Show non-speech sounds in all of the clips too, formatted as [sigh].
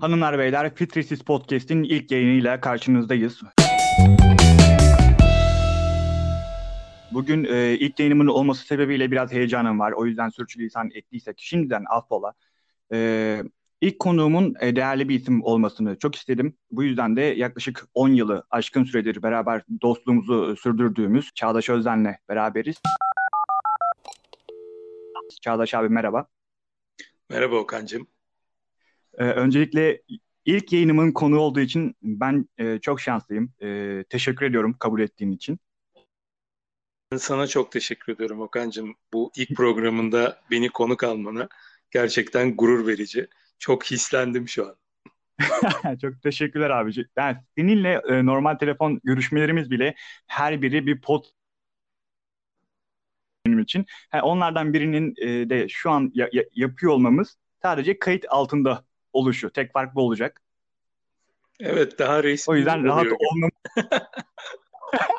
Hanımlar beyler Fitrisiz Podcast'in ilk yayınıyla karşınızdayız. Bugün e, ilk yayınımın olması sebebiyle biraz heyecanım var. O yüzden sürçülisan ettiysek şimdiden affola. E, ilk konuğumun e, değerli bir isim olmasını çok istedim. Bu yüzden de yaklaşık 10 yılı aşkın süredir beraber dostluğumuzu sürdürdüğümüz Çağdaş Özden'le beraberiz. Çağdaş abi merhaba. Merhaba Okan'cığım. Ee, öncelikle ilk yayınımın konu olduğu için ben e, çok şanslıyım. E, teşekkür ediyorum kabul ettiğin için. Sana çok teşekkür ediyorum Okan'cığım. Bu ilk programında beni konuk almana gerçekten gurur verici. Çok hislendim şu an. [laughs] [laughs] çok teşekkürler abici. Yani seninle e, normal telefon görüşmelerimiz bile her biri bir pot benim için. Yani onlardan birinin e, de şu an ya, ya, yapıyor olmamız sadece kayıt altında oluşu. Tek fark bu olacak. Evet daha resmi O yüzden rahat olmam. [laughs]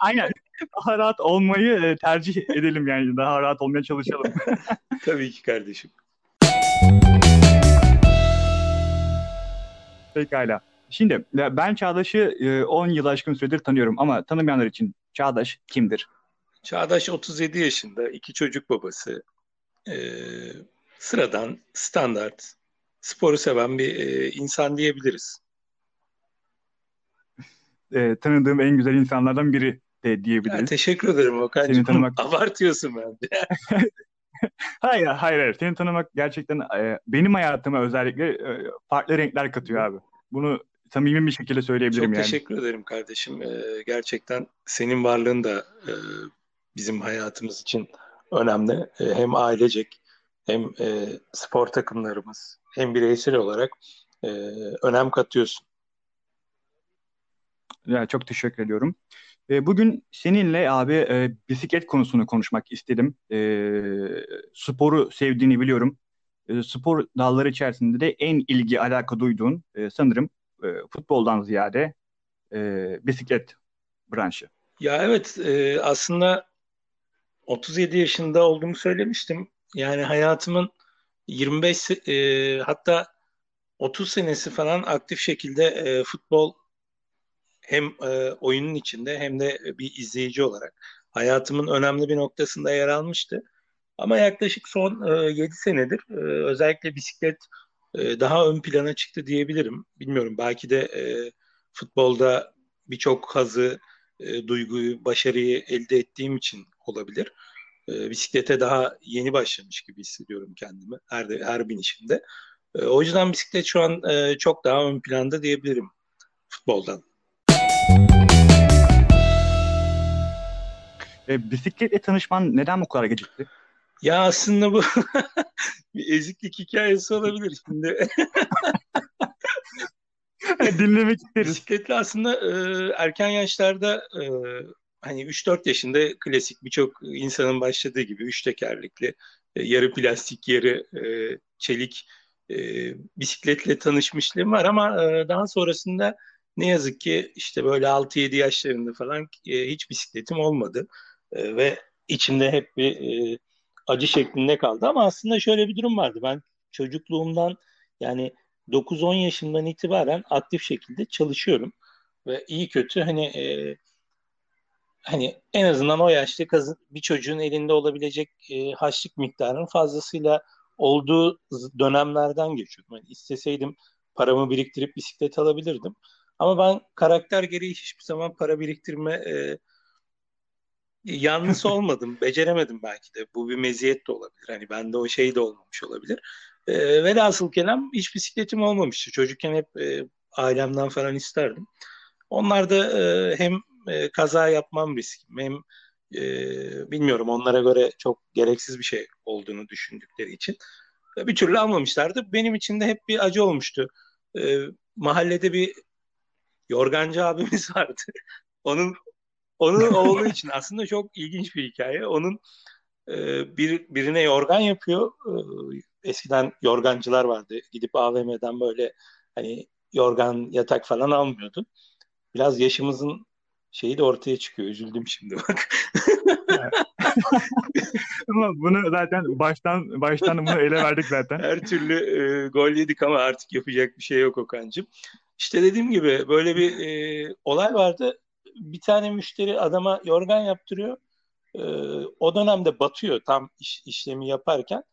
Aynen. Daha rahat olmayı e, tercih edelim yani. Daha rahat olmaya çalışalım. [laughs] Tabii ki kardeşim. Pekala. Şimdi ben Çağdaş'ı 10 e, yıl aşkın süredir tanıyorum ama tanımayanlar için Çağdaş kimdir? Çağdaş 37 yaşında, iki çocuk babası. Ee, sıradan, standart, sporu seven bir e, insan diyebiliriz. E, tanıdığım en güzel insanlardan biri de diyebiliriz. Ya, teşekkür ederim Okan'cığım. Seni tanımak... [laughs] Abartıyorsun bence. [laughs] hayır, hayır, hayır. Seni tanımak gerçekten e, benim hayatıma özellikle e, farklı renkler katıyor abi. Bunu samimi bir şekilde söyleyebilirim Çok yani. Çok teşekkür ederim kardeşim. Ee, gerçekten senin varlığın da e, bizim hayatımız için önemli. E, hem ailecek hem e, spor takımlarımız hem bireysel olarak e, önem katıyorsun. Ya, çok teşekkür ediyorum. E, bugün seninle abi e, bisiklet konusunu konuşmak istedim. E, sporu sevdiğini biliyorum. E, spor dalları içerisinde de en ilgi alaka duyduğun e, sanırım e, futboldan ziyade e, bisiklet branşı. Ya evet e, aslında 37 yaşında olduğumu söylemiştim. Yani hayatımın 25 e, hatta 30 senesi falan aktif şekilde e, futbol hem e, oyunun içinde hem de bir izleyici olarak hayatımın önemli bir noktasında yer almıştı. Ama yaklaşık son e, 7 senedir e, özellikle bisiklet e, daha ön plana çıktı diyebilirim. Bilmiyorum belki de e, futbolda birçok hazı, e, duyguyu, başarıyı elde ettiğim için olabilir. E, bisiklete daha yeni başlamış gibi hissediyorum kendimi her her binişimde. E, o yüzden bisiklet şu an e, çok daha ön planda diyebilirim futboldan. E, bisikletle tanışman neden bu kadar gecikti? Ya aslında bu [laughs] bir eziklik hikayesi olabilir şimdi. [laughs] Dinlemek isteriz. Bisikletle aslında e, erken yaşlarda e, hani 3-4 yaşında klasik birçok insanın başladığı gibi üç tekerlekli e, yarı plastik yarı e, çelik e, bisikletle tanışmışlığım var ama daha sonrasında ne yazık ki işte böyle 6-7 yaşlarında falan hiç bisikletim olmadı. Ve içimde hep bir e, acı şeklinde kaldı ama aslında şöyle bir durum vardı. Ben çocukluğumdan yani 9-10 yaşından itibaren aktif şekilde çalışıyorum. Ve iyi kötü hani e, hani en azından o yaşta bir çocuğun elinde olabilecek e, haçlık miktarının fazlasıyla olduğu dönemlerden geçiyordum. Yani isteseydim paramı biriktirip bisiklet alabilirdim. Ama ben karakter gereği hiçbir zaman para biriktirme e, yanlısı [laughs] olmadım. Beceremedim belki de. Bu bir meziyet de olabilir. Hani bende o şey de olmamış olabilir. E, velhasıl kelam hiç bisikletim olmamıştı. Çocukken hep e, ailemden falan isterdim. Onlar da e, hem e, kaza yapmam riskim hem e, bilmiyorum onlara göre çok gereksiz bir şey olduğunu düşündükleri için bir türlü almamışlardı. Benim için de hep bir acı olmuştu. E, mahallede bir yorgancı abimiz [laughs] vardı. onun onun oğlu [laughs] için aslında çok ilginç bir hikaye. Onun e, bir birine yorgan yapıyor. E, eskiden yorgancılar vardı. Gidip AVM'den böyle hani yorgan yatak falan almıyordu. Biraz yaşımızın şeyi de ortaya çıkıyor. Üzüldüm şimdi bak. [laughs] ama bunu zaten baştan baştan bunu ele verdik zaten. Her türlü e, gol yedik ama artık yapacak bir şey yok Okan'cığım. İşte dediğim gibi böyle bir e, olay vardı. Bir tane müşteri adama yorgan yaptırıyor. E, o dönemde batıyor tam iş, işlemi yaparken.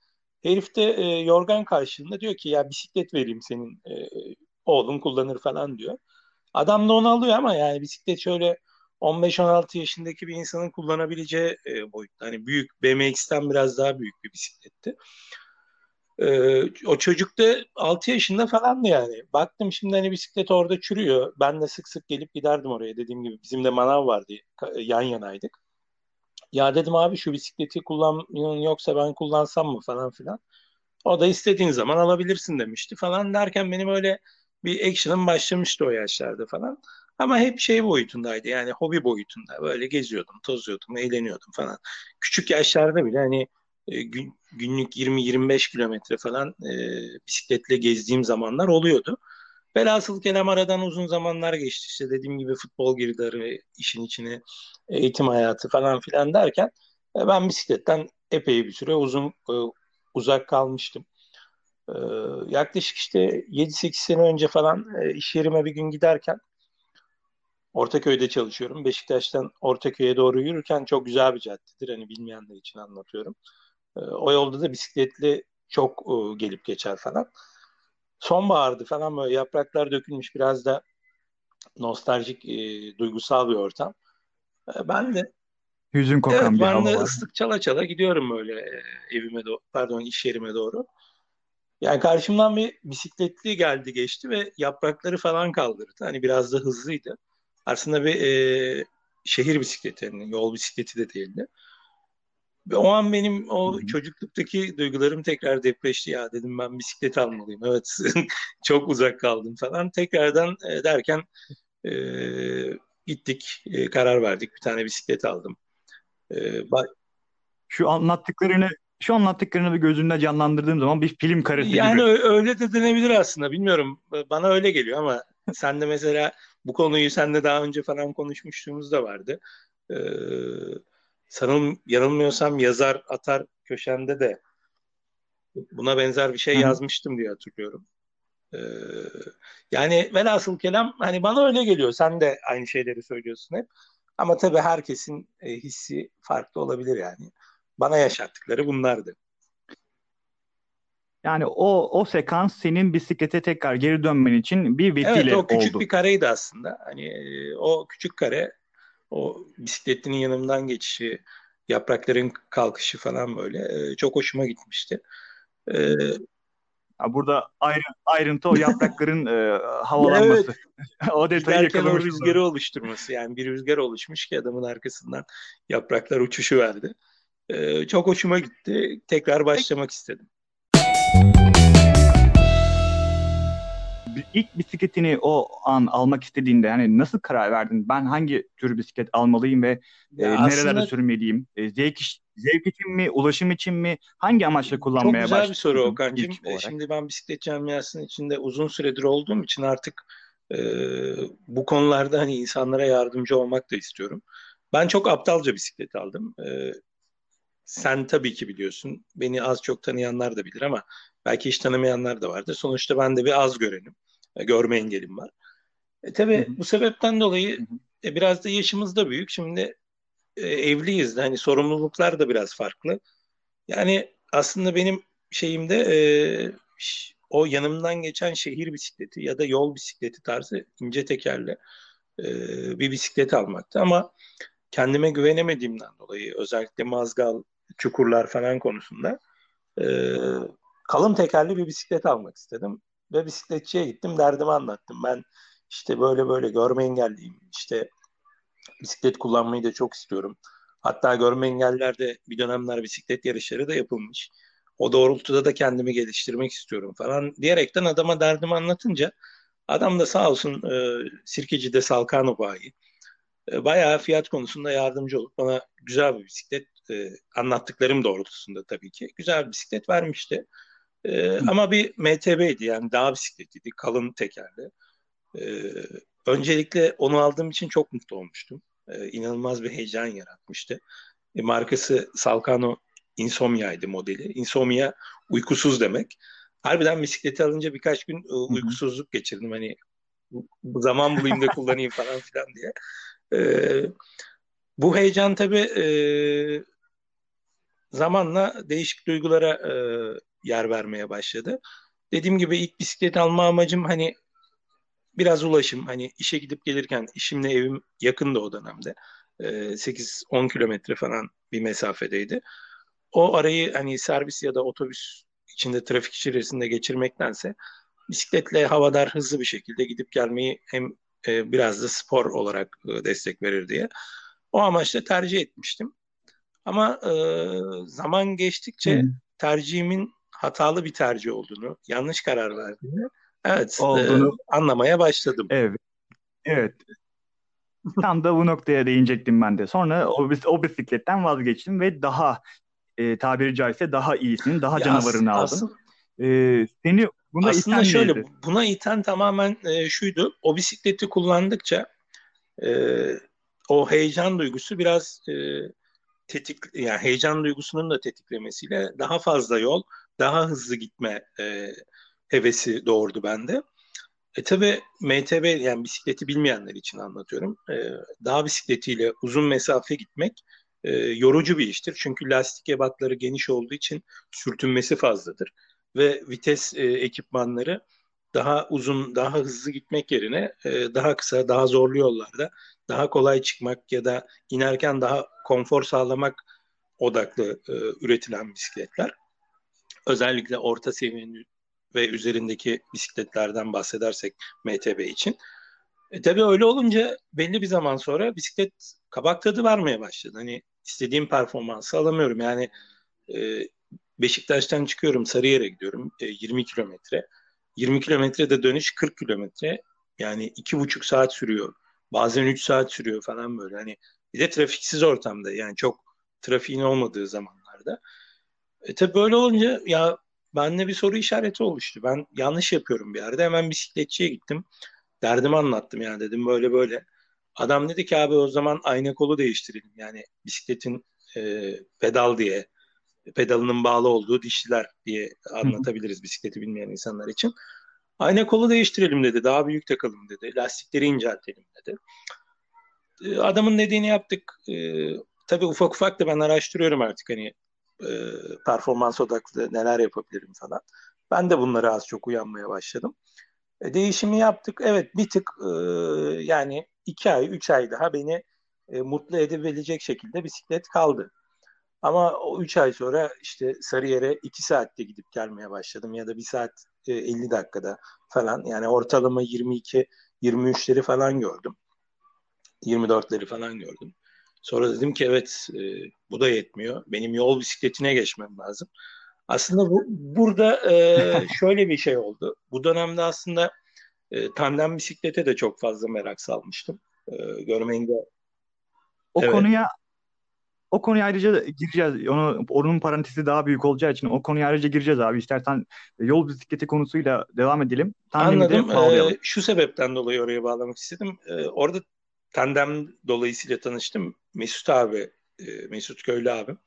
Herif de e, yorgan karşılığında diyor ki ya bisiklet vereyim senin e, oğlun kullanır falan diyor. Adam da onu alıyor ama yani bisiklet şöyle 15-16 yaşındaki bir insanın kullanabileceği e, boyutta. Hani büyük BMX'ten biraz daha büyük bir bisikletti. E, o çocuk da 6 yaşında falandı yani. Baktım şimdi hani bisiklet orada çürüyor. Ben de sık sık gelip giderdim oraya. Dediğim gibi bizim de manav vardı. Yan yanaydık. Ya dedim abi şu bisikleti kullanın yoksa ben kullansam mı falan filan. O da istediğin zaman alabilirsin demişti falan derken benim öyle bir action'ım başlamıştı o yaşlarda falan. Ama hep şey boyutundaydı yani hobi boyutunda. Böyle geziyordum, tozuyordum, eğleniyordum falan. Küçük yaşlarda bile hani e, gün, günlük 20-25 kilometre falan e, bisikletle gezdiğim zamanlar oluyordu. Velhasıl kelam aradan uzun zamanlar geçti. İşte dediğim gibi futbol girdi işin içine eğitim hayatı falan filan derken e, ben bisikletten epey bir süre uzun e, uzak kalmıştım. E, yaklaşık işte 7-8 sene önce falan e, iş yerime bir gün giderken Ortaköy'de çalışıyorum. Beşiktaş'tan Ortaköy'e doğru yürürken çok güzel bir caddedir. Hani bilmeyenler için anlatıyorum. E, o yolda da bisikletli çok e, gelip geçer falan. Sonbahardı falan böyle yapraklar dökülmüş biraz da nostaljik, e, duygusal bir ortam. E, ben de Hüzün kokan evet, bir hava ben de var. ıslık çala çala gidiyorum böyle e, evime doğru, pardon iş yerime doğru. Yani karşımdan bir bisikletli geldi geçti ve yaprakları falan kaldırdı. Hani biraz da hızlıydı. Aslında bir e, şehir bisikleti, yani yol bisikleti de değildi. Ve o an benim o Hı-hı. çocukluktaki duygularım tekrar depreşti ya dedim ben bisiklet almalıyım. Evet [laughs] çok uzak kaldım falan. Tekrardan e, derken e, gittik e, karar verdik bir tane bisiklet aldım. E, Şu anlattıklarını şu anlattıklarını bir gözümde canlandırdığım zaman bir film karesi yani gibi. Yani öyle de denebilir aslında. Bilmiyorum. Bana öyle geliyor ama [laughs] sen de mesela bu konuyu sen de daha önce falan konuşmuştuğumuz da vardı. Ee, sanırım yanılmıyorsam yazar atar köşende de buna benzer bir şey Hı-hı. yazmıştım diye hatırlıyorum. Ee, yani velhasıl kelam hani bana öyle geliyor. Sen de aynı şeyleri söylüyorsun hep. Ama tabii herkesin e, hissi farklı olabilir yani. Bana yaşattıkları bunlardı. Yani o o sekans senin bisiklete tekrar geri dönmen için bir vesile oldu. Evet o küçük oldu. bir kareydi aslında. Hani e, o küçük kare o bisikletinin yanımdan geçişi, yaprakların kalkışı falan böyle e, çok hoşuma gitmişti. E, Burada ayrı, ayrıntı o yaprakların e, [laughs] havalanması. Evet. [laughs] o detayı yakalamış. rüzgarı oluşturması. Yani bir rüzgar oluşmuş ki adamın arkasından yapraklar uçuşu verdi. E, çok hoşuma gitti. Tekrar başlamak istedim. ilk bisikletini o an almak istediğinde yani nasıl karar verdin? Ben hangi tür bisiklet almalıyım ve e, nerelerde sürmeliyim? E, zevk, zevk için mi, ulaşım için mi? Hangi amaçla kullanmaya başladın? Çok güzel bir soru Okan'cığım. E, şimdi ben bisiklet camiasının içinde uzun süredir olduğum için artık e, bu konularda hani insanlara yardımcı olmak da istiyorum. Ben çok aptalca bisiklet aldım. E, sen tabii ki biliyorsun. Beni az çok tanıyanlar da bilir ama belki hiç tanımayanlar da vardır. Sonuçta ben de bir az görenim. E, görme engelim var. E, tabii bu sebepten dolayı e, biraz da yaşımız da büyük. Şimdi e, evliyiz. Hani sorumluluklar da biraz farklı. Yani aslında benim şeyimde e, o yanımdan geçen şehir bisikleti ya da yol bisikleti tarzı ince tekerli e, bir bisiklet almaktı. Ama kendime güvenemediğimden dolayı özellikle mazgal, çukurlar falan konusunda e, kalın tekerli bir bisiklet almak istedim. Ve bisikletçiye gittim derdimi anlattım. Ben işte böyle böyle görme engelliyim. İşte bisiklet kullanmayı da çok istiyorum. Hatta görme engellilerde bir dönemler bisiklet yarışları da yapılmış. O doğrultuda da kendimi geliştirmek istiyorum falan diyerekten adama derdimi anlatınca adam da sağ olsun e, Sirkeci'de Salkano bayi. E, bayağı fiyat konusunda yardımcı olup bana güzel bir bisiklet e, anlattıklarım doğrultusunda tabii ki güzel bir bisiklet vermişti. E, ama bir MTB'ydi yani dağ bisikletiydi kalın tekerli. E, öncelikle onu aldığım için çok mutlu olmuştum. E, inanılmaz bir heyecan yaratmıştı. E, markası Salcano Insomnia'ydı modeli. Insomnia uykusuz demek. Harbiden bisikleti alınca birkaç gün e, uykusuzluk geçirdim. Hani zaman bulayım da kullanayım falan filan diye. Ee, bu heyecan tabii e, zamanla değişik duygulara e, yer vermeye başladı. Dediğim gibi ilk bisiklet alma amacım hani biraz ulaşım. Hani işe gidip gelirken işimle evim yakındı o dönemde. E, 8-10 kilometre falan bir mesafedeydi. O arayı hani servis ya da otobüs içinde trafik içerisinde geçirmektense bisikletle havadar hızlı bir şekilde gidip gelmeyi hem e, biraz da spor olarak e, destek verir diye o amaçla tercih etmiştim. Ama e, zaman geçtikçe hmm. tercihimin hatalı bir tercih olduğunu, yanlış karar verdiğini evet olduğunu e, anlamaya başladım. Evet. Evet. Tam da bu noktaya değinecektim ben de. Sonra o, o bisikletten vazgeçtim ve daha e, tabiri caizse daha iyisini, daha ya canavarını as- aldım. E, seni buna aslında iten şöyle, neydi? buna iten tamamen e, şuydu. O bisikleti kullandıkça e, o heyecan duygusu biraz e, tetik yani heyecan duygusunun da tetiklemesiyle daha fazla yol, daha hızlı gitme e, hevesi doğurdu bende. E tabi MTB yani bisikleti bilmeyenler için anlatıyorum. E, dağ bisikletiyle uzun mesafe gitmek e, yorucu bir iştir. Çünkü lastik ebatları geniş olduğu için sürtünmesi fazladır. Ve vites e, ekipmanları daha uzun, daha hızlı gitmek yerine e, daha kısa, daha zorlu yollarda daha kolay çıkmak ya da inerken daha konfor sağlamak odaklı e, üretilen bisikletler. Özellikle orta seviyenin ve üzerindeki bisikletlerden bahsedersek MTB için. E, tabii öyle olunca belli bir zaman sonra bisiklet kabak tadı vermeye başladı. Hani istediğim performansı alamıyorum. Yani e, Beşiktaş'tan çıkıyorum Sarıyer'e gidiyorum e, 20 kilometre. 20 kilometrede dönüş 40 kilometre. Yani iki buçuk saat sürüyor. Bazen 3 saat sürüyor falan böyle. Hani bir de trafiksiz ortamda yani çok trafiğin olmadığı zamanlarda. E tabi böyle olunca ya bende bir soru işareti oluştu. Ben yanlış yapıyorum bir yerde. Hemen bisikletçiye gittim. Derdimi anlattım yani dedim böyle böyle. Adam dedi ki abi o zaman ayna kolu değiştirelim. Yani bisikletin e, pedal diye pedalının bağlı olduğu dişliler diye anlatabiliriz bisikleti bilmeyen insanlar için. Ayna kolu değiştirelim dedi. Daha büyük takalım dedi. Lastikleri inceltelim dedi. E, adamın dediğini yaptık. E, tabii ufak ufak da ben araştırıyorum artık hani e, performans odaklı neler yapabilirim falan. Ben de bunlara az çok uyanmaya başladım. E, değişimi yaptık. Evet bir tık e, yani iki ay, üç ay daha beni e, mutlu edebilecek şekilde bisiklet kaldı. Ama o üç ay sonra işte Sarıyer'e iki saatte gidip gelmeye başladım ya da bir saat 50 dakikada falan. Yani ortalama 22 23'leri falan gördüm. 24'leri falan gördüm. Sonra dedim ki evet e, bu da yetmiyor. Benim yol bisikletine geçmem lazım. Aslında bu burada e, [laughs] şöyle bir şey oldu. Bu dönemde aslında e, tandem bisiklete de çok fazla merak salmıştım. E, görmeyin de o evet. konuya o konuya ayrıca gireceğiz. Onu, onun parantezi daha büyük olacağı için o konuya ayrıca gireceğiz abi. İstersen yol bisikleti konusuyla devam edelim. Anladım. Ee, şu sebepten dolayı oraya bağlamak istedim. Ee, orada tandem dolayısıyla tanıştım. Mesut abi, e, Mesut Köylü abim.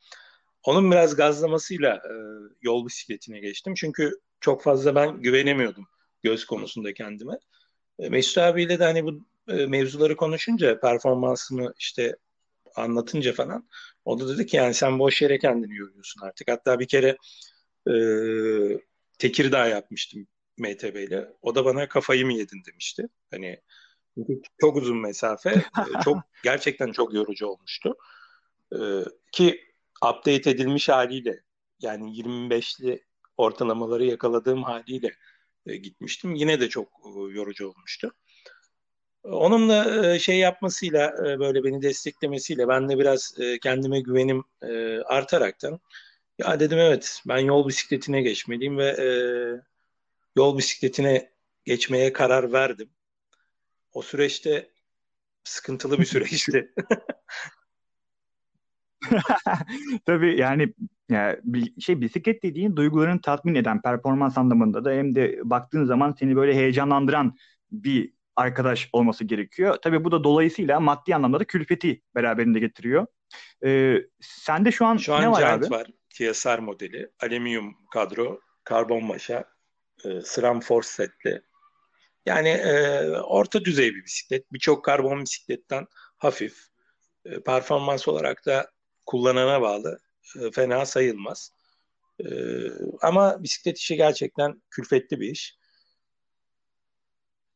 Onun biraz gazlamasıyla e, yol bisikletine geçtim. Çünkü çok fazla ben güvenemiyordum göz konusunda kendime. E, Mesut abiyle de hani bu e, mevzuları konuşunca performansımı işte anlatınca falan o da dedi ki yani sen boş yere kendini yoruyorsun artık. Hatta bir kere e, Tekirdağ yapmıştım MTB ile. O da bana kafayı mı yedin demişti. Hani çok uzun mesafe. E, [laughs] çok gerçekten çok yorucu olmuştu. E, ki update edilmiş haliyle yani 25'li ortalamaları yakaladığım haliyle e, gitmiştim. Yine de çok e, yorucu olmuştu. Onunla e, şey yapmasıyla e, böyle beni desteklemesiyle ben de biraz e, kendime güvenim artaraktan ya dedim evet ben yol bisikletine geçmeliyim ve yol bisikletine geçmeye karar verdim. O süreçte sıkıntılı bir süreçti. [laughs] [laughs] Tabii yani, yani şey bisiklet dediğin duygularını tatmin eden performans anlamında da hem de baktığın zaman seni böyle heyecanlandıran bir arkadaş olması gerekiyor. Tabii bu da dolayısıyla maddi anlamda da külfeti beraberinde getiriyor. E, sende şu an şu an ne var Giant abi? var. TSR modeli. Alüminyum kadro. Karbon maşa. E, SRAM force setli. Yani e, orta düzey bir bisiklet. Birçok karbon bisikletten hafif. E, performans olarak da kullanana bağlı. E, fena sayılmaz. E, ama bisiklet işi gerçekten külfetli bir iş.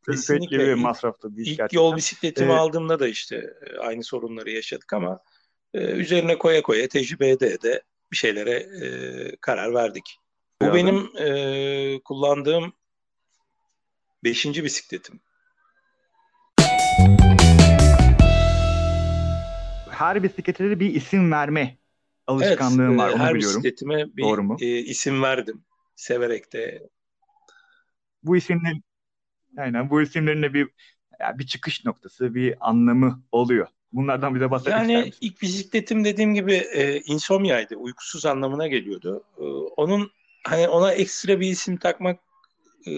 Külfetli Kesinlikle ve ilk- masraflı bir iş İlk gerçekten. yol bisikletimi Ee, aldığımda da işte e, aynı sorunları yaşadık ama e, üzerine koya koya tecrübe ede de bir şeylere e, karar verdik. Bu Abi. benim e, kullandığım beşinci bisikletim. Her bisiklete bir isim verme Evet, alışkanlığım var, e, onu her biliyorum. bisikletime bir Doğru mu? e, isim verdim. Severek de. Bu isimler, aynen bu isimlerin de bir ya bir çıkış noktası, bir anlamı oluyor. Bunlardan bize bahsetmek ister Yani ilk bisikletim dediğim gibi e, insomniaydı. Uykusuz anlamına geliyordu. E, onun hani ona ekstra bir isim takmak e,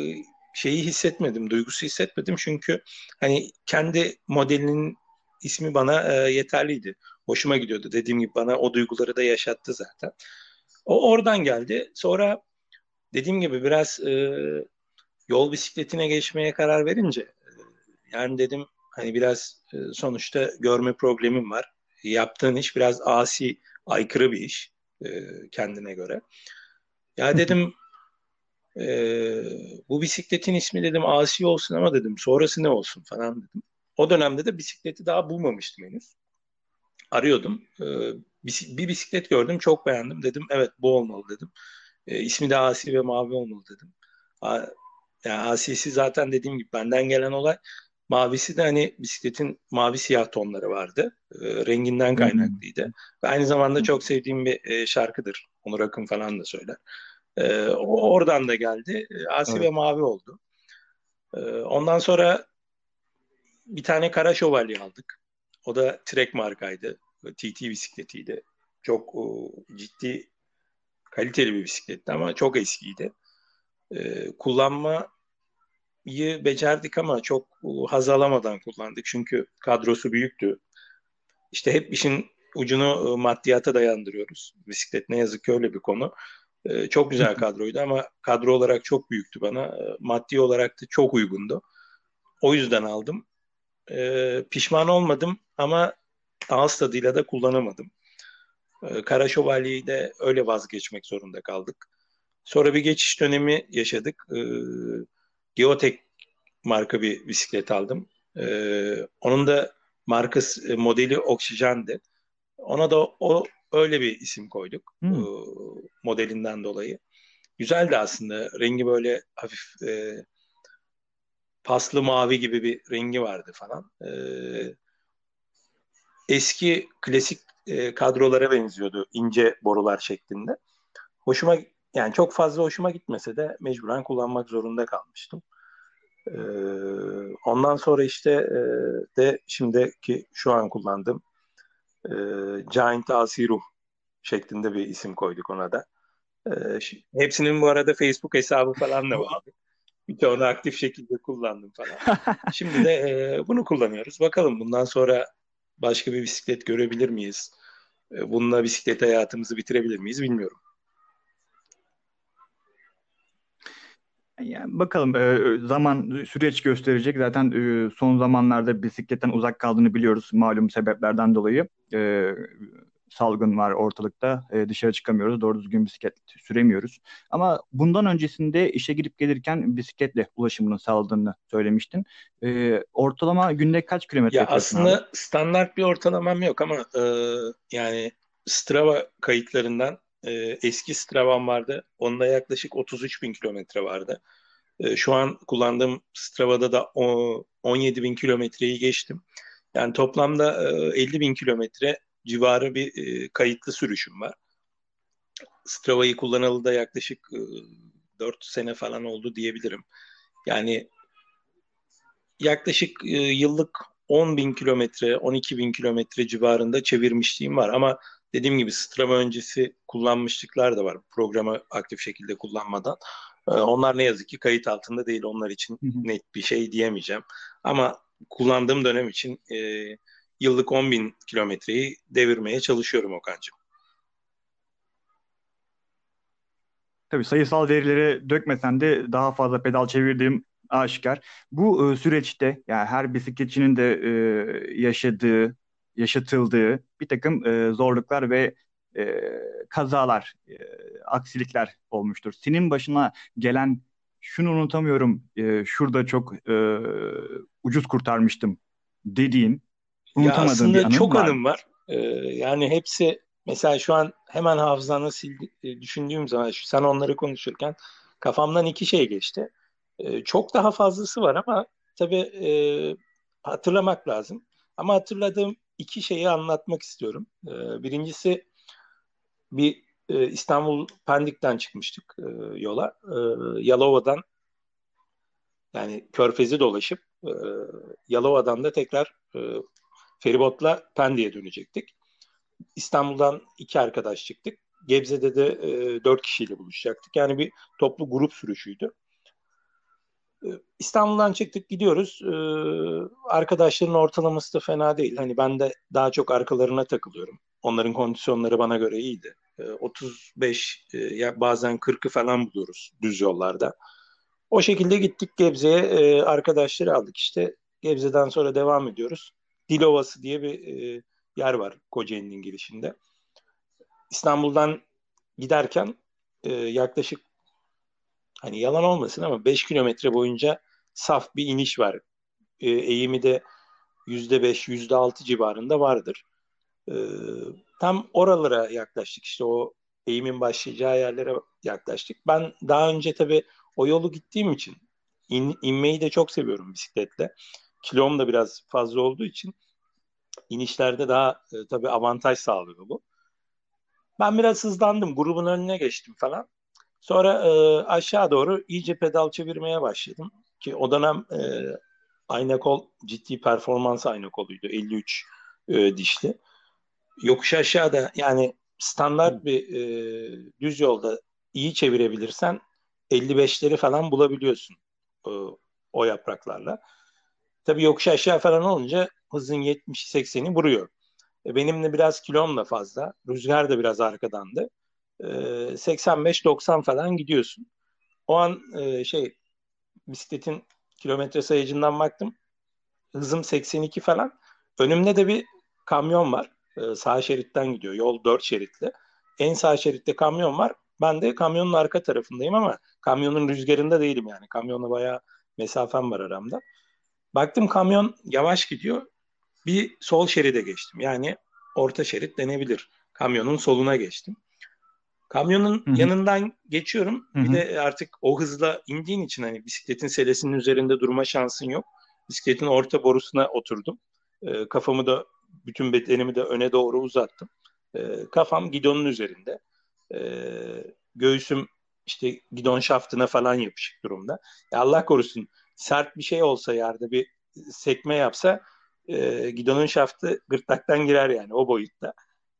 şeyi hissetmedim, duygusu hissetmedim çünkü hani kendi modelinin ismi bana e, yeterliydi. Hoşuma gidiyordu. Dediğim gibi bana o duyguları da yaşattı zaten. O oradan geldi. Sonra dediğim gibi biraz e, yol bisikletine geçmeye karar verince e, yani dedim hani biraz e, sonuçta görme problemim var. Yaptığın iş biraz asi, aykırı bir iş e, kendine göre. Ya dedim e, bu bisikletin ismi dedim asi olsun ama dedim sonrası ne olsun falan dedim. O dönemde de bisikleti daha bulmamıştım henüz. Arıyordum. E, bir bisiklet gördüm çok beğendim dedim. Evet bu olmalı dedim. E, ismi de asi ve mavi olmalı dedim. Yani asisi zaten dediğim gibi benden gelen olay. Mavisi de hani bisikletin mavi siyah tonları vardı. E, renginden Hmm. kaynaklıydı. Ve aynı zamanda çok sevdiğim bir e, şarkıdır. Onur Akın falan da söyler. E, o oradan da geldi. E, asi Evet. ve mavi oldu. E, ondan sonra bir tane kara şövalye aldık. O da Trek markaydı. TT bisikletiydi. Çok o, ciddi kaliteli bir bisikletti ama çok eskiydi. E, kullanmayı becerdik ama çok o, haz alamadan kullandık. Çünkü kadrosu büyüktü. İşte hep işin ucunu e, maddiyata dayandırıyoruz. Bisiklet ne yazık ki öyle bir konu. E, çok güzel kadroydu ama kadro olarak çok büyüktü bana. E, maddi olarak da çok uygundu. O yüzden aldım. E, pişman olmadım ama ağız tadıyla da kullanamadım. E, Kara Şövalye'yi de öyle vazgeçmek zorunda kaldık. Sonra bir geçiş dönemi yaşadık. E, Geotek marka bir bisiklet aldım. E, onun da markası e, modeli Oksijen'di. Ona da o öyle bir isim koyduk Hmm. e, modelinden dolayı. Güzeldi aslında. Rengi böyle hafif e, paslı mavi gibi bir rengi vardı falan. E, eski klasik e, kadrolara benziyordu ince borular şeklinde. Hoşuma yani çok fazla hoşuma gitmese de mecburen kullanmak zorunda kalmıştım. E, ondan sonra işte e, de şimdiki şu an kullandığım e, Giant Asi Ruh şeklinde bir isim koyduk ona da. E, hepsinin bu arada Facebook hesabı falan da vardı. Birçoğunu aktif şekilde kullandım falan. [laughs] Şimdi de e, bunu kullanıyoruz. Bakalım bundan sonra başka bir bisiklet görebilir miyiz? E, bununla bisiklet hayatımızı bitirebilir miyiz bilmiyorum. Yani bakalım e, zaman süreç gösterecek. Zaten e, son zamanlarda bisikletten uzak kaldığını biliyoruz malum sebeplerden dolayı. E, salgın var ortalıkta. E, dışarı çıkamıyoruz. Doğru düzgün bisiklet süremiyoruz. Ama bundan öncesinde işe gidip gelirken bisikletle ulaşımını sağladığını söylemiştin. E, ortalama günde kaç kilometre Ya yapıyorsun abi? aslında standart bir ortalamam yok ama e, yani Strava kayıtlarından e, eski Strava'm vardı. Onda yaklaşık 33 bin kilometre vardı. E, şu an kullandığım Strava'da da o, 17 bin kilometreyi geçtim. Yani toplamda e, 50 bin kilometre civarı bir e, kayıtlı sürüşüm var. Strava'yı kullanalı da yaklaşık e, 4 sene falan oldu diyebilirim. Yani yaklaşık e, yıllık 10 bin kilometre, 12 bin kilometre civarında çevirmişliğim var. Ama dediğim gibi Strava öncesi kullanmışlıklar da var. Programı aktif şekilde kullanmadan. E, onlar ne yazık ki kayıt altında değil. Onlar için net bir şey diyemeyeceğim. Ama kullandığım dönem için e, yıllık 10 bin kilometreyi devirmeye çalışıyorum Okan'cığım. Tabii sayısal verileri dökmesen de daha fazla pedal çevirdiğim aşikar. Bu e, süreçte yani her bisikletçinin de e, yaşadığı, yaşatıldığı bir takım e, zorluklar ve e, kazalar, e, aksilikler olmuştur. Senin başına gelen şunu unutamıyorum, e, şurada çok e, ucuz kurtarmıştım dediğin, unutamadığın ya aslında bir anın çok var anım var. Ee, yani hepsi mesela şu an hemen hafızana sildi, e, düşündüğüm zaman sen onları konuşurken kafamdan iki şey geçti. Ee, çok daha fazlası var ama tabii e, hatırlamak lazım. Ama hatırladığım iki şeyi anlatmak istiyorum. Ee, birincisi bir e, İstanbul Pendik'ten çıkmıştık e, yola. E, Yalova'dan yani Körfez'i dolaşıp Yalova'dan da tekrar feribotla Pendik'e dönecektik. İstanbul'dan iki arkadaş çıktık. Gebze'de de dört kişiyle buluşacaktık. Yani bir toplu grup sürüşüydü. E, İstanbul'dan çıktık gidiyoruz. E, arkadaşların ortalaması da fena değil. Hani ben de daha çok arkalarına takılıyorum. Onların kondisyonları bana göre iyiydi. E, 35 e, ya bazen 40'ı falan buluyoruz düz yollarda. O şekilde gittik Gebze'ye. E, arkadaşları aldık işte. Gebze'den sonra devam ediyoruz. Dilovası diye bir e, yer var Kocaeli'nin girişinde. İstanbul'dan giderken e, yaklaşık hani yalan olmasın ama 5 kilometre boyunca saf bir iniş var. E, eğimi de %5, %6 civarında vardır. E, tam oralara yaklaştık işte o eğimin başlayacağı yerlere yaklaştık. Ben daha önce tabii o yolu gittiğim için in, inmeyi de çok seviyorum bisikletle. Kilom da biraz fazla olduğu için inişlerde daha e, tabii avantaj sağlıyor bu. Ben biraz hızlandım. Grubun önüne geçtim falan. Sonra e, aşağı doğru iyice pedal çevirmeye başladım. Ki o dönem e, ayna kol ciddi performans ayna koluydu. 53 e, dişli. Yokuş aşağıda yani standart bir e, düz yolda iyi çevirebilirsen 55'leri falan bulabiliyorsun e, o yapraklarla. Tabii yokuş aşağı falan olunca hızın 70-80'i vuruyor. E, benim de biraz kilom da fazla. Rüzgar da biraz arkadandı. E, 85-90 falan gidiyorsun. O an e, şey bisikletin kilometre sayacından baktım. Hızım 82 falan. Önümde de bir kamyon var. E, sağ şeritten gidiyor. Yol 4 şeritli. En sağ şeritte kamyon var. Ben de kamyonun arka tarafındayım ama kamyonun rüzgarında değilim yani. Kamyonla bayağı mesafem var aramda. Baktım kamyon yavaş gidiyor. Bir sol şeride geçtim. Yani orta şerit denebilir. Kamyonun soluna geçtim. Kamyonun Hı-hı. yanından geçiyorum. Hı-hı. Bir de artık o hızla indiğin için hani bisikletin selesinin üzerinde durma şansın yok. Bisikletin orta borusuna oturdum. E, kafamı da bütün bedenimi de öne doğru uzattım. E, kafam gidonun üzerinde. E, göğsüm işte gidon şaftına falan yapışık durumda. Ya Allah korusun sert bir şey olsa yerde bir sekme yapsa e, gidonun şaftı gırtlaktan girer yani o boyutta.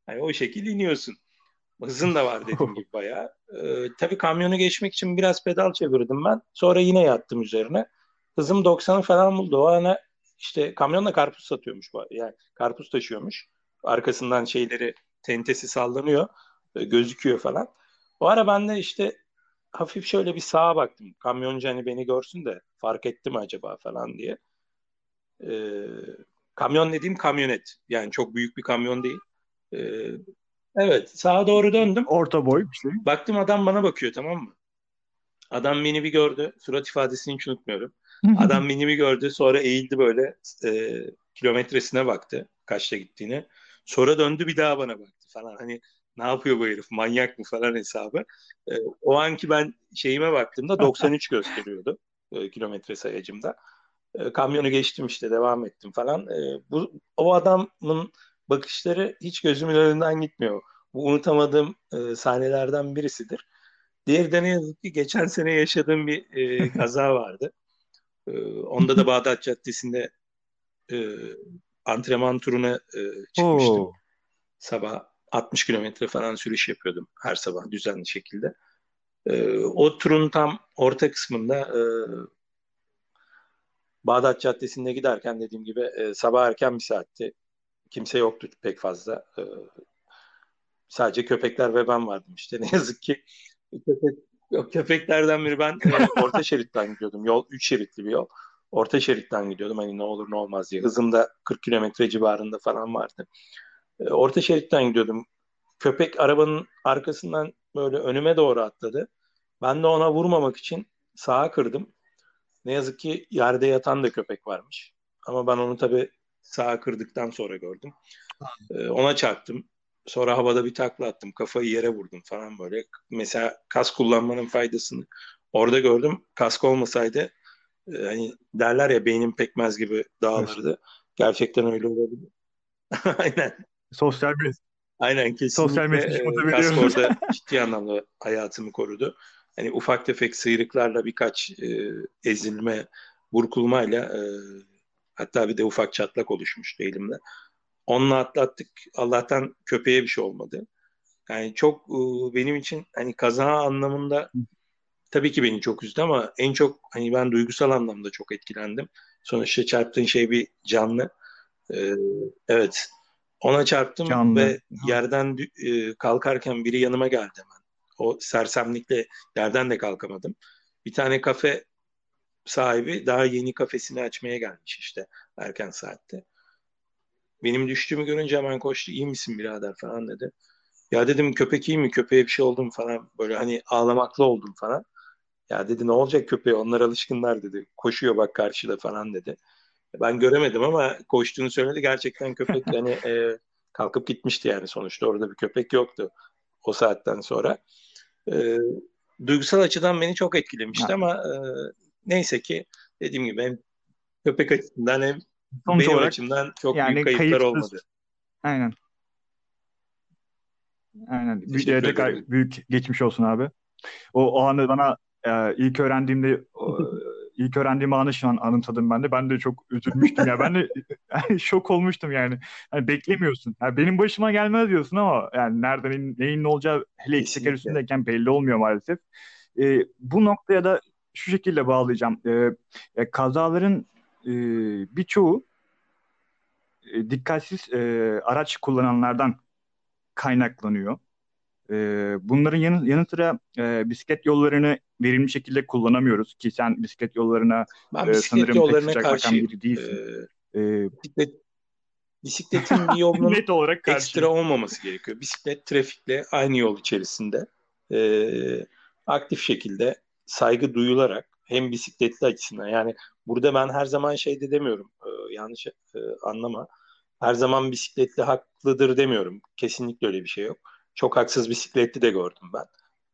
Yani o şekilde iniyorsun. Hızın da var dediğim [laughs] gibi bayağı. E, tabii kamyonu geçmek için biraz pedal çevirdim ben. Sonra yine yattım üzerine. Hızım 90'ı falan buldu. O ana işte kamyonla karpuz satıyormuş. Yani karpuz taşıyormuş. Arkasından şeyleri tentesi sallanıyor. E, gözüküyor falan. O ara ben de işte hafif şöyle bir sağa baktım. Kamyoncu hani beni görsün de fark etti mi acaba falan diye. Ee, kamyon dediğim kamyonet. Yani çok büyük bir kamyon değil. Ee, evet sağa doğru döndüm. Orta boy işte. Baktım adam bana bakıyor tamam mı? Adam beni bir gördü. Surat ifadesini hiç unutmuyorum. [laughs] Adam beni bir gördü. Sonra eğildi böyle e, kilometresine baktı. Kaçta gittiğini. Sonra döndü bir daha bana baktı falan. Hani ne yapıyor bu herif manyak mı falan hesabı. E, o anki ben şeyime baktığımda 93 gösteriyordu e, kilometre sayacımda. E, kamyonu geçtim işte devam ettim falan. E, bu o adamın bakışları hiç gözümün önünden gitmiyor. Bu unutamadığım e, sahnelerden birisidir. Diğer de ne yazık ki geçen sene yaşadığım bir e, [laughs] kaza vardı. E, onda da Bağdat Caddesi'nde e, antrenman turuna e, çıkmıştım. Oo. Sabah 60 kilometre falan sürüş yapıyordum her sabah düzenli şekilde. E, o turun tam orta kısmında e, Bağdat Caddesi'nde giderken dediğim gibi e, sabah erken bir saatti. Kimse yoktu pek fazla. E, sadece köpekler ve ben vardım işte. [laughs] Ne yazık ki köpek, köpeklerden biri ben e, orta şeritten gidiyordum. Yol 3 şeritli bir yol. Orta şeritten gidiyordum hani ne olur ne olmaz diye. Hızım da 40 kilometre civarında falan vardı. E, orta şeritten gidiyordum. Köpek arabanın arkasından böyle önüme doğru atladı. Ben de ona vurmamak için sağa kırdım. Ne yazık ki yerde yatan da köpek varmış. Ama ben onu tabii sağa kırdıktan sonra gördüm. Ee, ona çarptım. Sonra havada bir takla attım. Kafayı yere vurdum falan böyle. Mesela kas kullanmanın faydasını orada gördüm. Kask olmasaydı e, hani derler ya beynim pekmez gibi dağılırdı. Evet. Gerçekten öyle olabilir. [laughs] Aynen. Sosyal bir Aynen kesinlikle. Sosyal mesaj e, kask orada [laughs] ciddi anlamda hayatımı korudu. Hani ufak tefek sıyrıklarla birkaç e, ezilme, burkulmayla e, hatta bir de ufak çatlak oluşmuştu elimde. Onunla atlattık. Allah'tan köpeğe bir şey olmadı. Yani çok e, benim için hani kaza anlamında tabii ki beni çok üzdü ama en çok hani ben duygusal anlamda çok etkilendim. Sonuçta çarptığın şey bir canlı. Ee, evet. Ona çarptım canlı. ve yerden e, kalkarken biri yanıma geldi hemen. O sersemlikle yerden de kalkamadım. Bir tane kafe sahibi daha yeni kafesini açmaya gelmiş işte erken saatte. Benim düştüğümü görünce hemen koştu. İyi misin birader falan dedi. Ya dedim köpek iyi mi? Köpeğe bir şey oldu mu falan. Böyle hani ağlamaklı oldum falan. Ya dedi ne olacak köpeğe? Onlar alışkınlar dedi. Koşuyor bak karşıda falan dedi. Ben göremedim ama koştuğunu söyledi. Gerçekten köpek hani e, kalkıp gitmişti yani sonuçta. Orada bir köpek yoktu o saatten sonra. E, duygusal açıdan beni çok etkilemişti ha. ama e, neyse ki dediğim gibi hem köpek açısından hem Sonuç benim olarak, açımdan çok yani büyük kayıplar kayıpsız, olmadı. Aynen. Aynen. Büyük, tekrar büyük geçmiş olsun abi. O, o anı bana e, ilk öğrendiğimde o, [laughs] ilk öğrendiğim anı şu an anımsadım ben de. Ben de çok üzülmüştüm ya. Ben de [laughs] şok olmuştum yani. yani beklemiyorsun. Yani benim başıma gelmez diyorsun ama yani nereden neyin ne olacağı hele iki teker üstündeyken belli olmuyor maalesef. E, bu noktaya da şu şekilde bağlayacağım. E, kazaların e, birçoğu e, dikkatsiz e, araç kullananlardan kaynaklanıyor. E, bunların yanı, yanı sıra e, bisiklet yollarını verimli şekilde kullanamıyoruz ki sen bisiklet yollarına ben e, bisiklet sanırım yollarına pek karşı biri değilsin. E, e, bisiklet, bisikletin bir yolunun [laughs] net olarak ekstra olmaması gerekiyor. Bisiklet trafikle aynı yol içerisinde e, aktif şekilde saygı duyularak hem bisikletli açısından yani burada ben her zaman şey de demiyorum e, yanlış e, anlama. Her zaman bisikletli haklıdır demiyorum. Kesinlikle öyle bir şey yok. Çok haksız bisikletli de gördüm ben.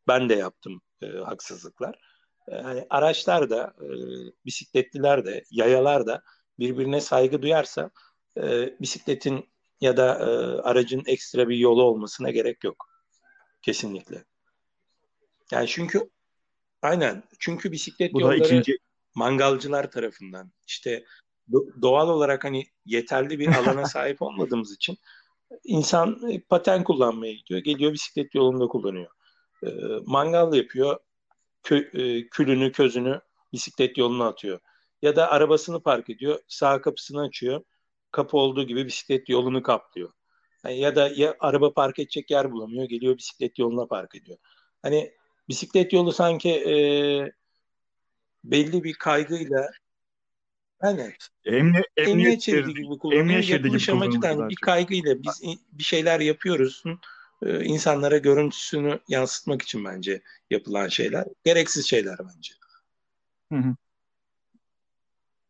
Ben de yaptım e, haksızlıklar. Yani araçlar da e, bisikletliler de yayalar da birbirine saygı duyarsa e, bisikletin ya da e, aracın ekstra bir yolu olmasına gerek yok. Kesinlikle. Yani çünkü Aynen. Çünkü bisiklet Bu yolları ikinci... mangalcılar tarafından işte doğal olarak hani yeterli bir alana [laughs] sahip olmadığımız için insan e, paten kullanmaya gidiyor. Geliyor bisiklet yolunda kullanıyor. E, mangal yapıyor. Kö, e, külünü, közünü bisiklet yoluna atıyor. Ya da arabasını park ediyor. Sağ kapısını açıyor. Kapı olduğu gibi bisiklet yolunu kaplıyor. Yani ya da ya araba park edecek yer bulamıyor. Geliyor bisiklet yoluna park ediyor. Hani bisiklet yolu sanki e, belli bir kaygıyla hani emniyet, emniyet şeridi gibi kullanılıyor. Yapılış amacından bir kaygıyla biz bir şeyler yapıyoruz. E, insanlara görüntüsünü yansıtmak için bence yapılan şeyler. Gereksiz şeyler bence. Hı hı.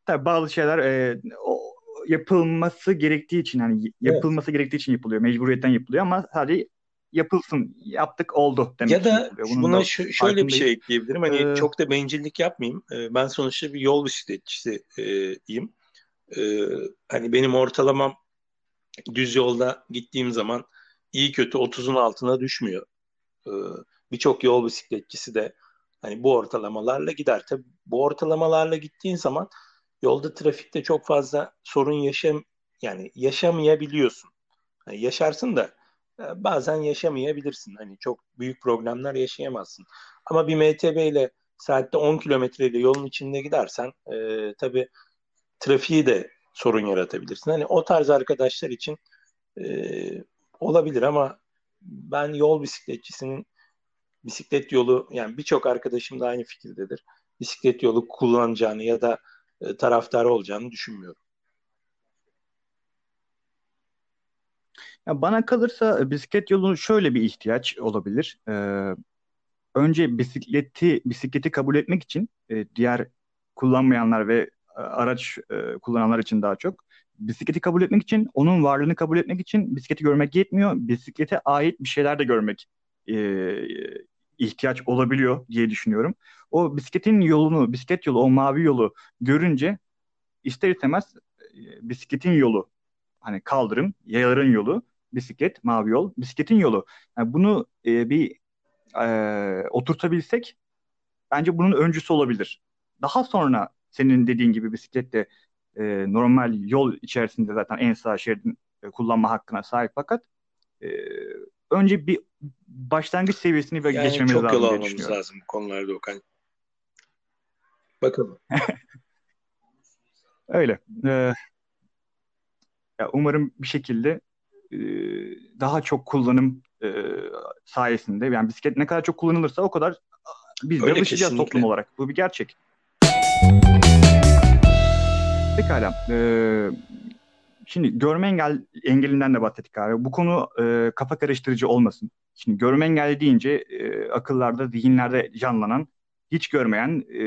Tabii bazı şeyler e, o yapılması gerektiği için hani yapılması evet. gerektiği için yapılıyor. Mecburiyetten yapılıyor ama sadece yapılsın, yaptık oldu demek. Ya da Bunun buna da şöyle bir şey ekleyebilirim. Hani ee, çok da bencillik yapmayayım. Ee, ben sonuçta bir yol bisikletçisiyim. Ee, hani benim ortalamam düz yolda gittiğim zaman iyi kötü 30'un altına düşmüyor. Ee, Birçok yol bisikletçisi de hani bu ortalamalarla gider. Tabii bu ortalamalarla gittiğin zaman yolda trafikte çok fazla sorun yaşam yani yaşamayabiliyorsun. Yani yaşarsın da bazen yaşamayabilirsin. Hani çok büyük problemler yaşayamazsın. Ama bir MTB ile saatte 10 kilometreyle yolun içinde gidersen e, tabii trafiği de sorun yaratabilirsin. Hani o tarz arkadaşlar için e, olabilir ama ben yol bisikletçisinin bisiklet yolu yani birçok arkadaşım da aynı fikirdedir. Bisiklet yolu kullanacağını ya da e, taraftarı olacağını düşünmüyorum. Ya bana kalırsa e, bisiklet yolunun şöyle bir ihtiyaç olabilir. Ee, önce bisikleti bisikleti kabul etmek için e, diğer kullanmayanlar ve e, araç e, kullananlar için daha çok bisikleti kabul etmek için onun varlığını kabul etmek için bisikleti görmek yetmiyor. Bisiklete ait bir şeyler de görmek e, ihtiyaç olabiliyor diye düşünüyorum. O bisikletin yolunu, bisiklet yolu, o mavi yolu görünce ister istemez e, bisikletin yolu hani kaldırım, yayaların yolu, bisiklet, mavi yol, bisikletin yolu. Yani bunu e, bir e, oturtabilsek bence bunun öncüsü olabilir. Daha sonra senin dediğin gibi bisikletle e, normal yol içerisinde zaten en sağ şeridin e, kullanma hakkına sahip fakat e, önce bir başlangıç seviyesini böyle yani geçmemiz lazım çok yol almamız lazım bu konularda Okan. Bakalım. [laughs] Öyle. Ee, ya umarım bir şekilde daha çok kullanım e, sayesinde yani bisiklet ne kadar çok kullanılırsa o kadar biz de alışacağız toplum olarak. Bu bir gerçek. Pekala. Ee, şimdi görme engel engelinden de bahsettik abi. Bu konu e, kafa karıştırıcı olmasın. Şimdi görme engelli deyince e, akıllarda, zihinlerde canlanan, hiç görmeyen e,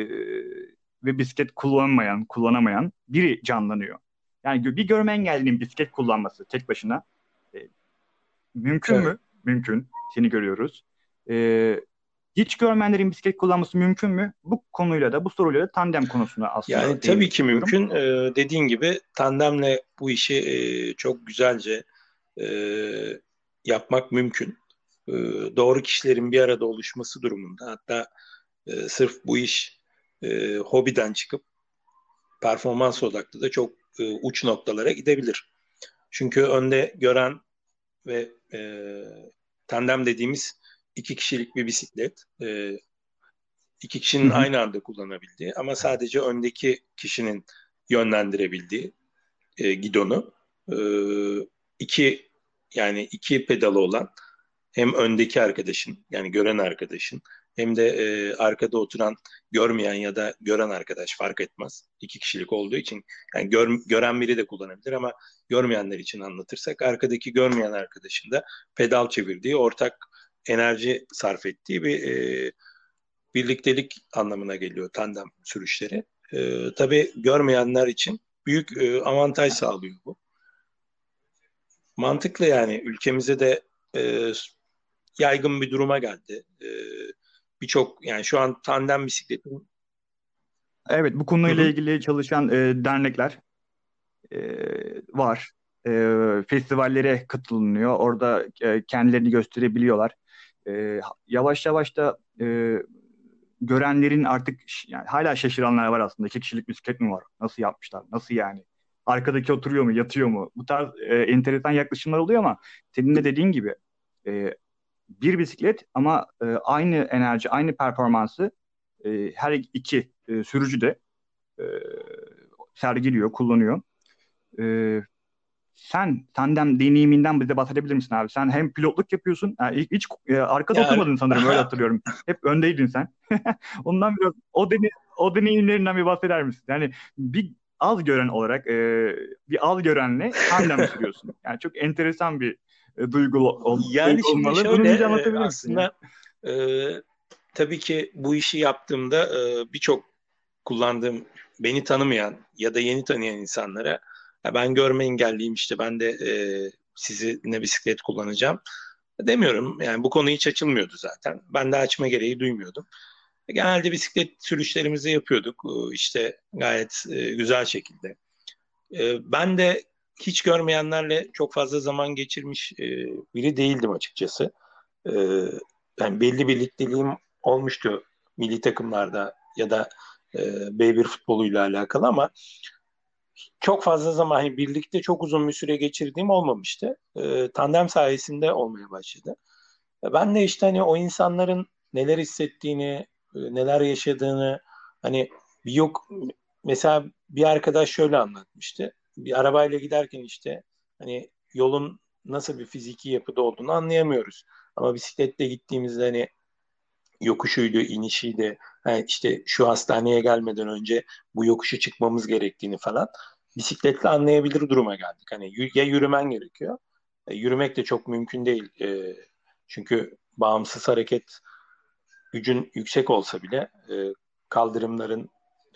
ve bisiklet kullanmayan, kullanamayan biri canlanıyor. Yani bir görme engellinin bisiklet kullanması tek başına e, mümkün evet. mü? Mümkün. Seni görüyoruz. E, hiç görmeyenlerin bisiklet kullanması mümkün mü? Bu konuyla da bu soruyla da tandem konusuna aslında. Yani tabii ki mümkün. Ee, dediğin gibi tandemle bu işi e, çok güzelce e, yapmak mümkün. E, doğru kişilerin bir arada oluşması durumunda hatta e, sırf bu iş e, hobiden çıkıp performans odaklı da çok e, uç noktalara gidebilir. Çünkü önde gören ve e, tandem dediğimiz iki kişilik bir bisiklet. E, iki kişinin Hı-hı. aynı anda kullanabildiği ama sadece öndeki kişinin yönlendirebildiği e, gidonu. E, iki yani iki pedalı olan hem öndeki arkadaşın yani gören arkadaşın hem de e, arkada oturan görmeyen ya da gören arkadaş fark etmez. İki kişilik olduğu için yani gör, gören biri de kullanabilir ama görmeyenler için anlatırsak arkadaki görmeyen arkadaşın da pedal çevirdiği ortak enerji sarf ettiği bir e, birliktelik anlamına geliyor tandem sürüşleri. E, tabii görmeyenler için büyük e, avantaj sağlıyor bu. Mantıklı yani ülkemize de e, yaygın bir duruma geldi. E, Birçok yani şu an tandem bisikletin Evet bu konuyla Hı-hı. ilgili çalışan e, dernekler e, var. E, festivallere katılınıyor. Orada e, kendilerini gösterebiliyorlar e, yavaş yavaş da e, görenlerin artık yani hala şaşıranlar var aslında. İki kişilik bisiklet mi var? Nasıl yapmışlar? Nasıl yani? Arkadaki oturuyor mu? Yatıyor mu? Bu tarz e, enteresan yaklaşımlar oluyor ama senin de dediğin gibi e, bir bisiklet ama e, aynı enerji, aynı performansı e, her iki e, sürücü de e, sergiliyor, kullanıyor. E, sen tandem deneyiminden bize bahsedebilir misin abi? Sen hem pilotluk yapıyorsun. Yani hiç, e, arkada yani... oturmadın sanırım öyle hatırlıyorum. [laughs] Hep öndeydin sen. [laughs] Ondan biraz o deney, o deneyimlerinden bir bahseder misin? Yani bir az gören olarak e, bir az görenle tandem sürüyorsun. Yani çok enteresan bir e, duygu ol, yani olmalı. Şöyle, Bunu anlatabilir misin? Aslında e, tabii ki bu işi yaptığımda e, birçok kullandığım beni tanımayan ya da yeni tanıyan insanlara ya ben görme engelliyim işte ben de e, sizinle bisiklet kullanacağım demiyorum. Yani bu konu hiç açılmıyordu zaten. Ben de açma gereği duymuyordum. Genelde bisiklet sürüşlerimizi yapıyorduk e, işte gayet e, güzel şekilde. E, ben de hiç görmeyenlerle çok fazla zaman geçirmiş e, biri değildim açıkçası. E, yani belli birlikteliğim olmuştu milli takımlarda ya da e, B1 futboluyla alakalı ama çok fazla zaman hani birlikte çok uzun bir süre geçirdiğim olmamıştı. E, tandem sayesinde olmaya başladı. E, ben de işte hani o insanların neler hissettiğini, e, neler yaşadığını hani bir yok mesela bir arkadaş şöyle anlatmıştı. Bir arabayla giderken işte hani yolun nasıl bir fiziki yapıda olduğunu anlayamıyoruz. Ama bisikletle gittiğimizde hani yokuşuydu, inişiydi. Yani işte şu hastaneye gelmeden önce bu yokuşu çıkmamız gerektiğini falan bisikletle anlayabilir duruma geldik. Hani ya yürümen gerekiyor. E, yürümek de çok mümkün değil. E, çünkü bağımsız hareket gücün yüksek olsa bile e, kaldırımların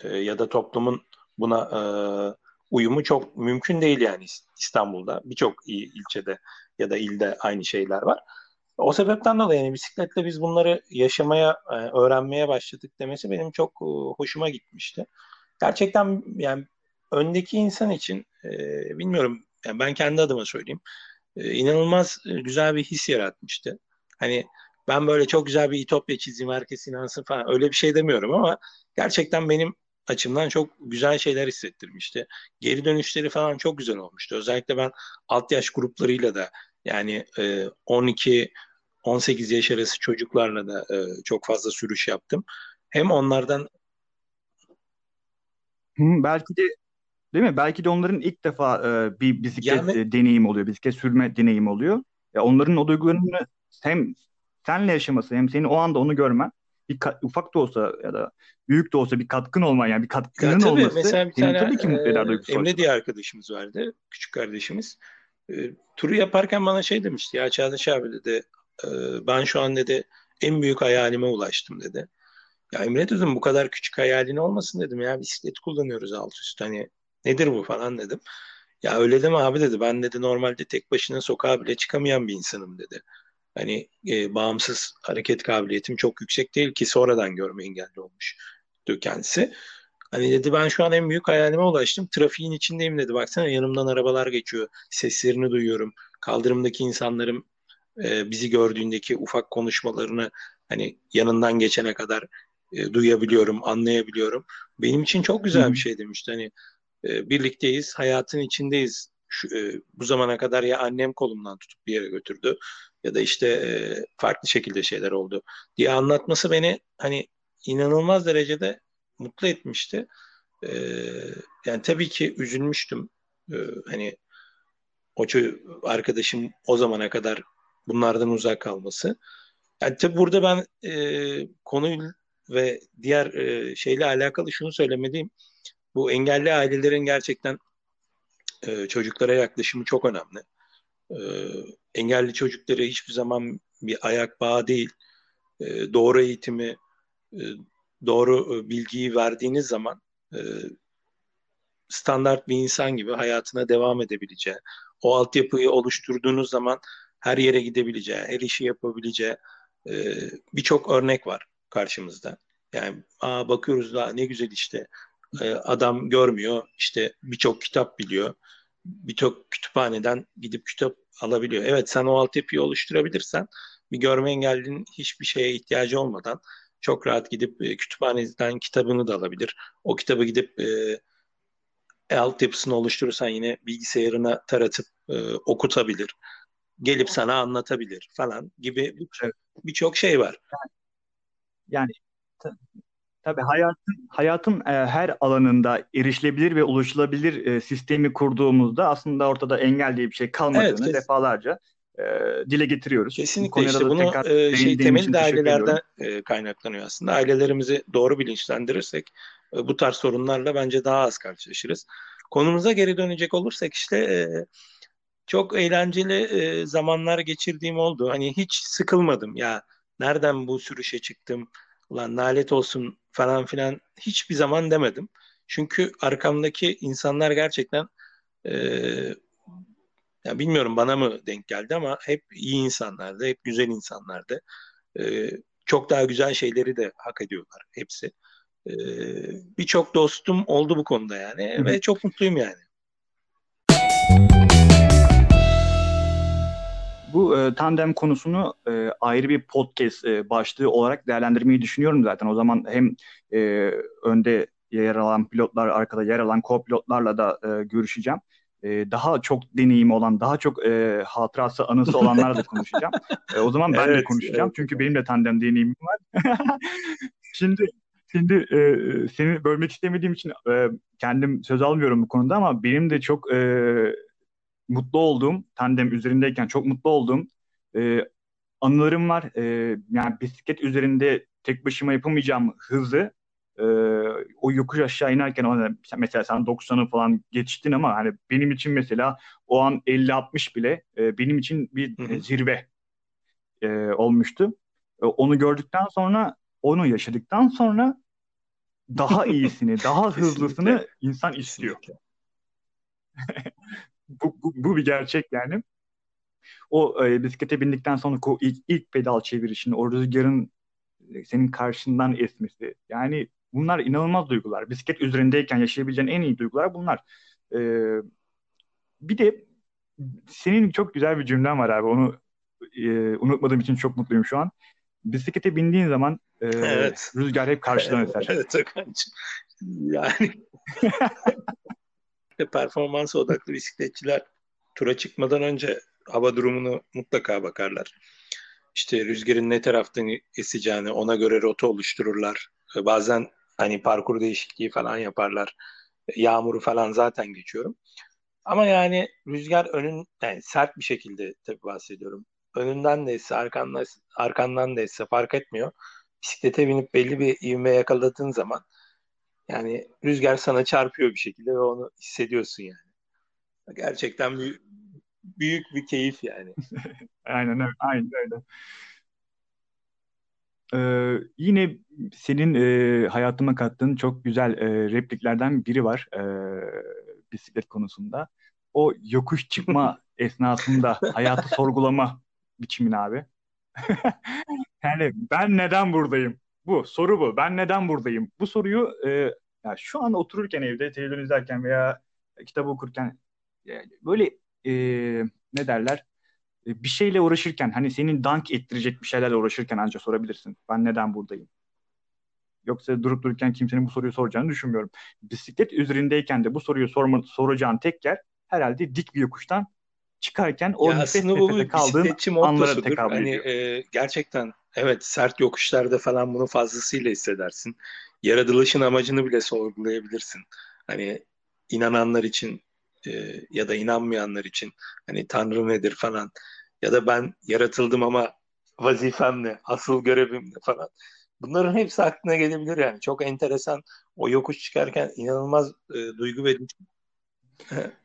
ya da toplumun buna uyumu çok mümkün değil yani İstanbul'da. Birçok ilçede ya da ilde aynı şeyler var. O sebepten dolayı yani bisikletle biz bunları yaşamaya, e, öğrenmeye başladık demesi benim çok e, hoşuma gitmişti. Gerçekten yani öndeki insan için e, bilmiyorum yani ben kendi adıma söyleyeyim. İnanılmaz güzel bir his yaratmıştı. Hani ben böyle çok güzel bir itopya çizeyim herkes inansın falan öyle bir şey demiyorum ama gerçekten benim açımdan çok güzel şeyler hissettirmişti. Geri dönüşleri falan çok güzel olmuştu. Özellikle ben alt yaş gruplarıyla da yani e, 12 18 yaş arası çocuklarla da e, çok fazla sürüş yaptım. Hem onlardan Hı, belki de değil mi? Belki de onların ilk defa e, bir bisiklet yani, deneyim oluyor, bisiklet sürme deneyim oluyor. Ya onların o duygularını hem senle yaşaması hem senin o anda onu görmen bir ufak da olsa ya da büyük de olsa bir katkın olman yani bir katkının ya tabii, olması mesela bir tane, tabii ki mutlu eder duygusal. Emre diye arkadaşımız vardı, küçük kardeşimiz. E, turu yaparken bana şey demişti ya Çağdaş abi dedi e, ben şu an dedi en büyük hayalime ulaştım dedi. Ya Emre dedim bu kadar küçük hayalin olmasın dedim ya bisiklet kullanıyoruz alt üst hani nedir bu falan dedim. Ya öyle deme abi dedi ben dedi normalde tek başına sokağa bile çıkamayan bir insanım dedi. Hani e, bağımsız hareket kabiliyetim çok yüksek değil ki sonradan görme engelli olmuş kendisi. Hani dedi ben şu an en büyük hayalime ulaştım. Trafiğin içindeyim dedi. Baksana yanımdan arabalar geçiyor. Seslerini duyuyorum. Kaldırımdaki insanların e, bizi gördüğündeki ufak konuşmalarını hani yanından geçene kadar e, duyabiliyorum, anlayabiliyorum. Benim için çok güzel Hı. bir şey demişti. Hani e, birlikteyiz, hayatın içindeyiz. Şu, e, bu zamana kadar ya annem kolumdan tutup bir yere götürdü ya da işte e, farklı şekilde şeyler oldu diye anlatması beni hani inanılmaz derecede mutlu etmişti. E, yani tabii ki üzülmüştüm. E, hani o arkadaşım o zamana kadar bunlardan uzak kalması. Yani tabii burada ben e, konu ve diğer e, şeyle alakalı şunu söylemediğim bu engelli ailelerin gerçekten e, çocuklara yaklaşımı çok önemli. E, engelli çocuklara hiçbir zaman bir ayak bağı değil. E, doğru eğitimi, e, doğru e, bilgiyi verdiğiniz zaman e, standart bir insan gibi hayatına devam edebileceği, o altyapıyı oluşturduğunuz zaman her yere gidebileceği, her işi yapabileceği e, birçok örnek var karşımızda. Yani aa, bakıyoruz da ne güzel işte e, adam görmüyor, işte birçok kitap biliyor, birçok kütüphaneden gidip kitap alabiliyor. Evet sen o altyapıyı oluşturabilirsen bir görme engellinin hiçbir şeye ihtiyacı olmadan çok rahat gidip e, kütüphaneden kitabını da alabilir. O kitabı gidip e, e altyapısını oluşturursan yine bilgisayarına taratıp e, okutabilir gelip sana anlatabilir falan gibi birçok bir şey var. Yani tabii hayatın hayatın e, her alanında erişilebilir ve ulaşılabilir e, sistemi kurduğumuzda aslında ortada engel diye bir şey kalmadığını evet, defalarca e, dile getiriyoruz. Kesinlikle Bu işte bunu e, şey temel de ailelerden e, kaynaklanıyor aslında. Ailelerimizi doğru bilinçlendirirsek e, bu tarz sorunlarla bence daha az karşılaşırız. Konumuza geri dönecek olursak işte e, çok eğlenceli e, zamanlar geçirdiğim oldu. Hani hiç sıkılmadım ya. Nereden bu sürüşe çıktım? Ulan nalet olsun falan filan hiçbir zaman demedim. Çünkü arkamdaki insanlar gerçekten e, ya bilmiyorum bana mı denk geldi ama hep iyi insanlardı, hep güzel insanlardı. E, çok daha güzel şeyleri de hak ediyorlar hepsi. E, Birçok dostum oldu bu konuda yani Hı-hı. ve çok mutluyum yani. Bu e, tandem konusunu e, ayrı bir podcast e, başlığı olarak değerlendirmeyi düşünüyorum zaten. O zaman hem e, önde yer alan pilotlar, arkada yer alan co-pilotlarla da e, görüşeceğim. E, daha çok deneyimi olan, daha çok e, hatırası, anısı olanlarla da konuşacağım. E, o zaman ben evet, de konuşacağım. Evet. Çünkü benim de tandem deneyimim var. [laughs] Şimdi Şimdi e, seni bölmek istemediğim için e, kendim söz almıyorum bu konuda ama benim de çok e, mutlu olduğum, tandem üzerindeyken çok mutlu olduğum e, anılarım var. E, yani bisiklet üzerinde tek başıma yapamayacağım hızı e, o yokuş aşağı inerken ona, mesela sen 90'ı falan geçtin ama hani benim için mesela o an 50-60 bile e, benim için bir e, zirve e, olmuştu. E, onu gördükten sonra onu yaşadıktan sonra daha [laughs] iyisini, daha hızlısını insan istiyor. [laughs] bu, bu, bu bir gerçek yani. O e, bisiklete bindikten sonra o ilk, ilk pedal çevirişini, o rüzgarın e, senin karşından esmesi. Yani bunlar inanılmaz duygular. Bisiklet üzerindeyken yaşayabileceğin en iyi duygular bunlar. E, bir de senin çok güzel bir cümlen var abi. Onu e, unutmadığım için çok mutluyum şu an. Bisiklete bindiğin zaman e, evet. rüzgar hep karşıdan eser. [laughs] evet Okan'cığım. Yani [laughs] performans odaklı bisikletçiler tura çıkmadan önce hava durumunu mutlaka bakarlar. İşte rüzgarın ne taraftan eseceğini ona göre rota oluştururlar. Bazen hani parkur değişikliği falan yaparlar. Yağmuru falan zaten geçiyorum. Ama yani rüzgar önün yani sert bir şekilde tabii bahsediyorum. Önünden de esse, arkandan, arkandan da esse fark etmiyor. Bisiklete binip belli bir ivme yakaladığın zaman yani rüzgar sana çarpıyor bir şekilde ve onu hissediyorsun yani. Gerçekten büyük, büyük bir keyif yani. [laughs] aynen öyle. Aynen öyle. Ee, yine senin e, hayatıma kattığın çok güzel e, repliklerden biri var e, bisiklet konusunda. O yokuş çıkma [laughs] esnasında hayatı sorgulama biçimin abi. [laughs] yani ben neden buradayım? Bu soru bu. Ben neden buradayım? Bu soruyu e, ya şu an otururken evde televizyon izlerken veya kitap okurken yani böyle e, ne derler? E, bir şeyle uğraşırken hani senin dank ettirecek bir şeylerle uğraşırken ancak sorabilirsin. Ben neden buradayım? Yoksa durup dururken kimsenin bu soruyu soracağını düşünmüyorum. Bisiklet üzerindeyken de bu soruyu sorma, soracağın tek yer herhalde dik bir yokuştan çıkarken o ya nefes nefese kaldığın anlara tekabül hani, E, gerçekten evet sert yokuşlarda falan bunu fazlasıyla hissedersin. Yaratılışın amacını bile sorgulayabilirsin. Hani inananlar için e, ya da inanmayanlar için hani Tanrı nedir falan ya da ben yaratıldım ama vazifem ne, asıl görevim ne falan. Bunların hepsi aklına gelebilir yani. Çok enteresan. O yokuş çıkarken inanılmaz e, duygu ve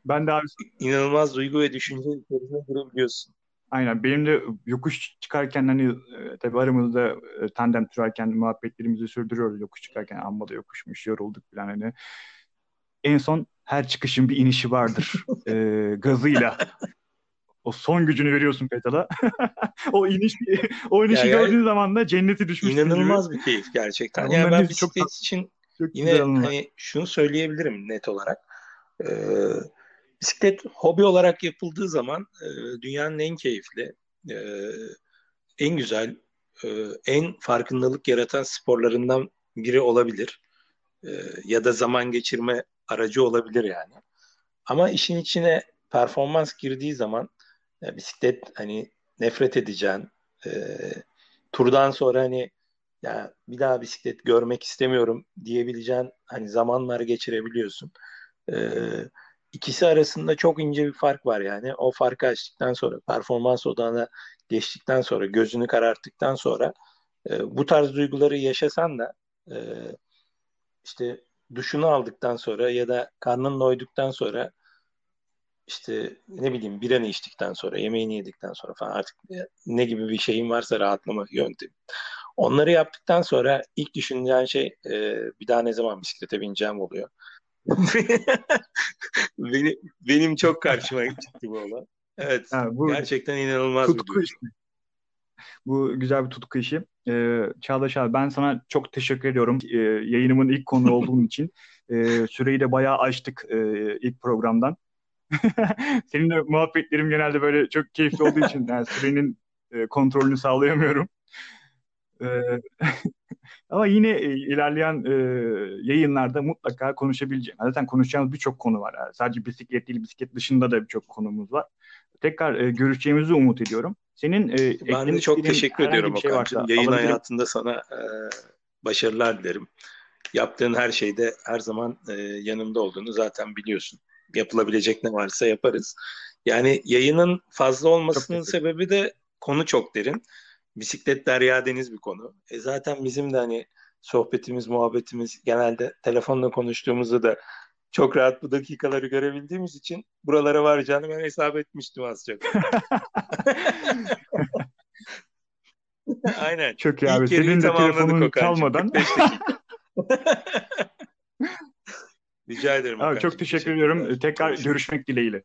ben de abi inanılmaz duygu ve düşünce içerisine girebiliyorsun. Aynen. Benim de yokuş çıkarken hani e, tabii aramızda e, tandem sürerken muhabbetlerimizi sürdürüyoruz yokuş çıkarken. Amma da yokuşmuş, yorulduk falan hani. En son her çıkışın bir inişi vardır. [laughs] e, gazıyla. O son gücünü veriyorsun pedala. [laughs] o iniş o inişi ya gördüğün zaman da cenneti düşmüş. İnanılmaz gibi. bir keyif gerçekten. Yani, yani ben bisiklet çok, için çok yine hani şunu söyleyebilirim net olarak. Ee, bisiklet hobi olarak yapıldığı zaman e, dünyanın en keyifli, e, en güzel, e, en farkındalık yaratan sporlarından biri olabilir. E, ya da zaman geçirme aracı olabilir yani. Ama işin içine performans girdiği zaman e, bisiklet hani nefret edeceğin, e, turdan sonra hani ya bir daha bisiklet görmek istemiyorum diyebileceğin hani zamanlar geçirebiliyorsun. E, ikisi arasında çok ince bir fark var yani. O farkı açtıktan sonra, performans odağına geçtikten sonra, gözünü kararttıktan sonra e, bu tarz duyguları yaşasan da e, işte duşunu aldıktan sonra ya da karnın doyduktan sonra işte ne bileyim biranı içtikten sonra, yemeğini yedikten sonra falan artık ne gibi bir şeyin varsa rahatlama yöntemi. Onları yaptıktan sonra ilk düşüneceğin şey e, bir daha ne zaman bisiklete bineceğim oluyor. [laughs] benim, benim çok karşıma çıktı bu olay. Evet. Ha, bu gerçekten inanılmaz tutku bir duygu. Işte. Bu güzel bir tutku işi. Ee, Çağdaş abi ben sana çok teşekkür ediyorum. Ee, yayınımın ilk konu olduğun [laughs] için. Ee, süreyi de bayağı açtık e, ilk programdan. [laughs] Seninle muhabbetlerim genelde böyle çok keyifli olduğu için yani sürenin e, kontrolünü sağlayamıyorum. E, [laughs] ama yine e, ilerleyen e, yayınlarda mutlaka konuşabileceğim. Zaten konuşacağımız birçok konu var. Yani sadece bisiklet değil, bisiklet dışında da birçok konumuz var. Tekrar e, görüşeceğimizi umut ediyorum. Senin e, ben de çok teşekkür ediyorum şey Okan'cığım. Yayın hayatında sana e, başarılar dilerim. Yaptığın her şeyde her zaman e, yanımda olduğunu zaten biliyorsun. Yapılabilecek ne varsa yaparız. Yani yayının fazla olmasının sebebi de konu çok derin. Bisiklet derya deniz bir konu. E zaten bizim de hani sohbetimiz, muhabbetimiz genelde telefonla konuştuğumuzda da çok rahat bu dakikaları görebildiğimiz için buralara varacağını ben hesap etmiştim az çok. [laughs] [laughs] Aynen. Çok iyi abi. Senin de telefonun çalmadan. [laughs] Rica ederim. Abi, çok teşekkür ediyorum. Tekrar görüşmek dileğiyle.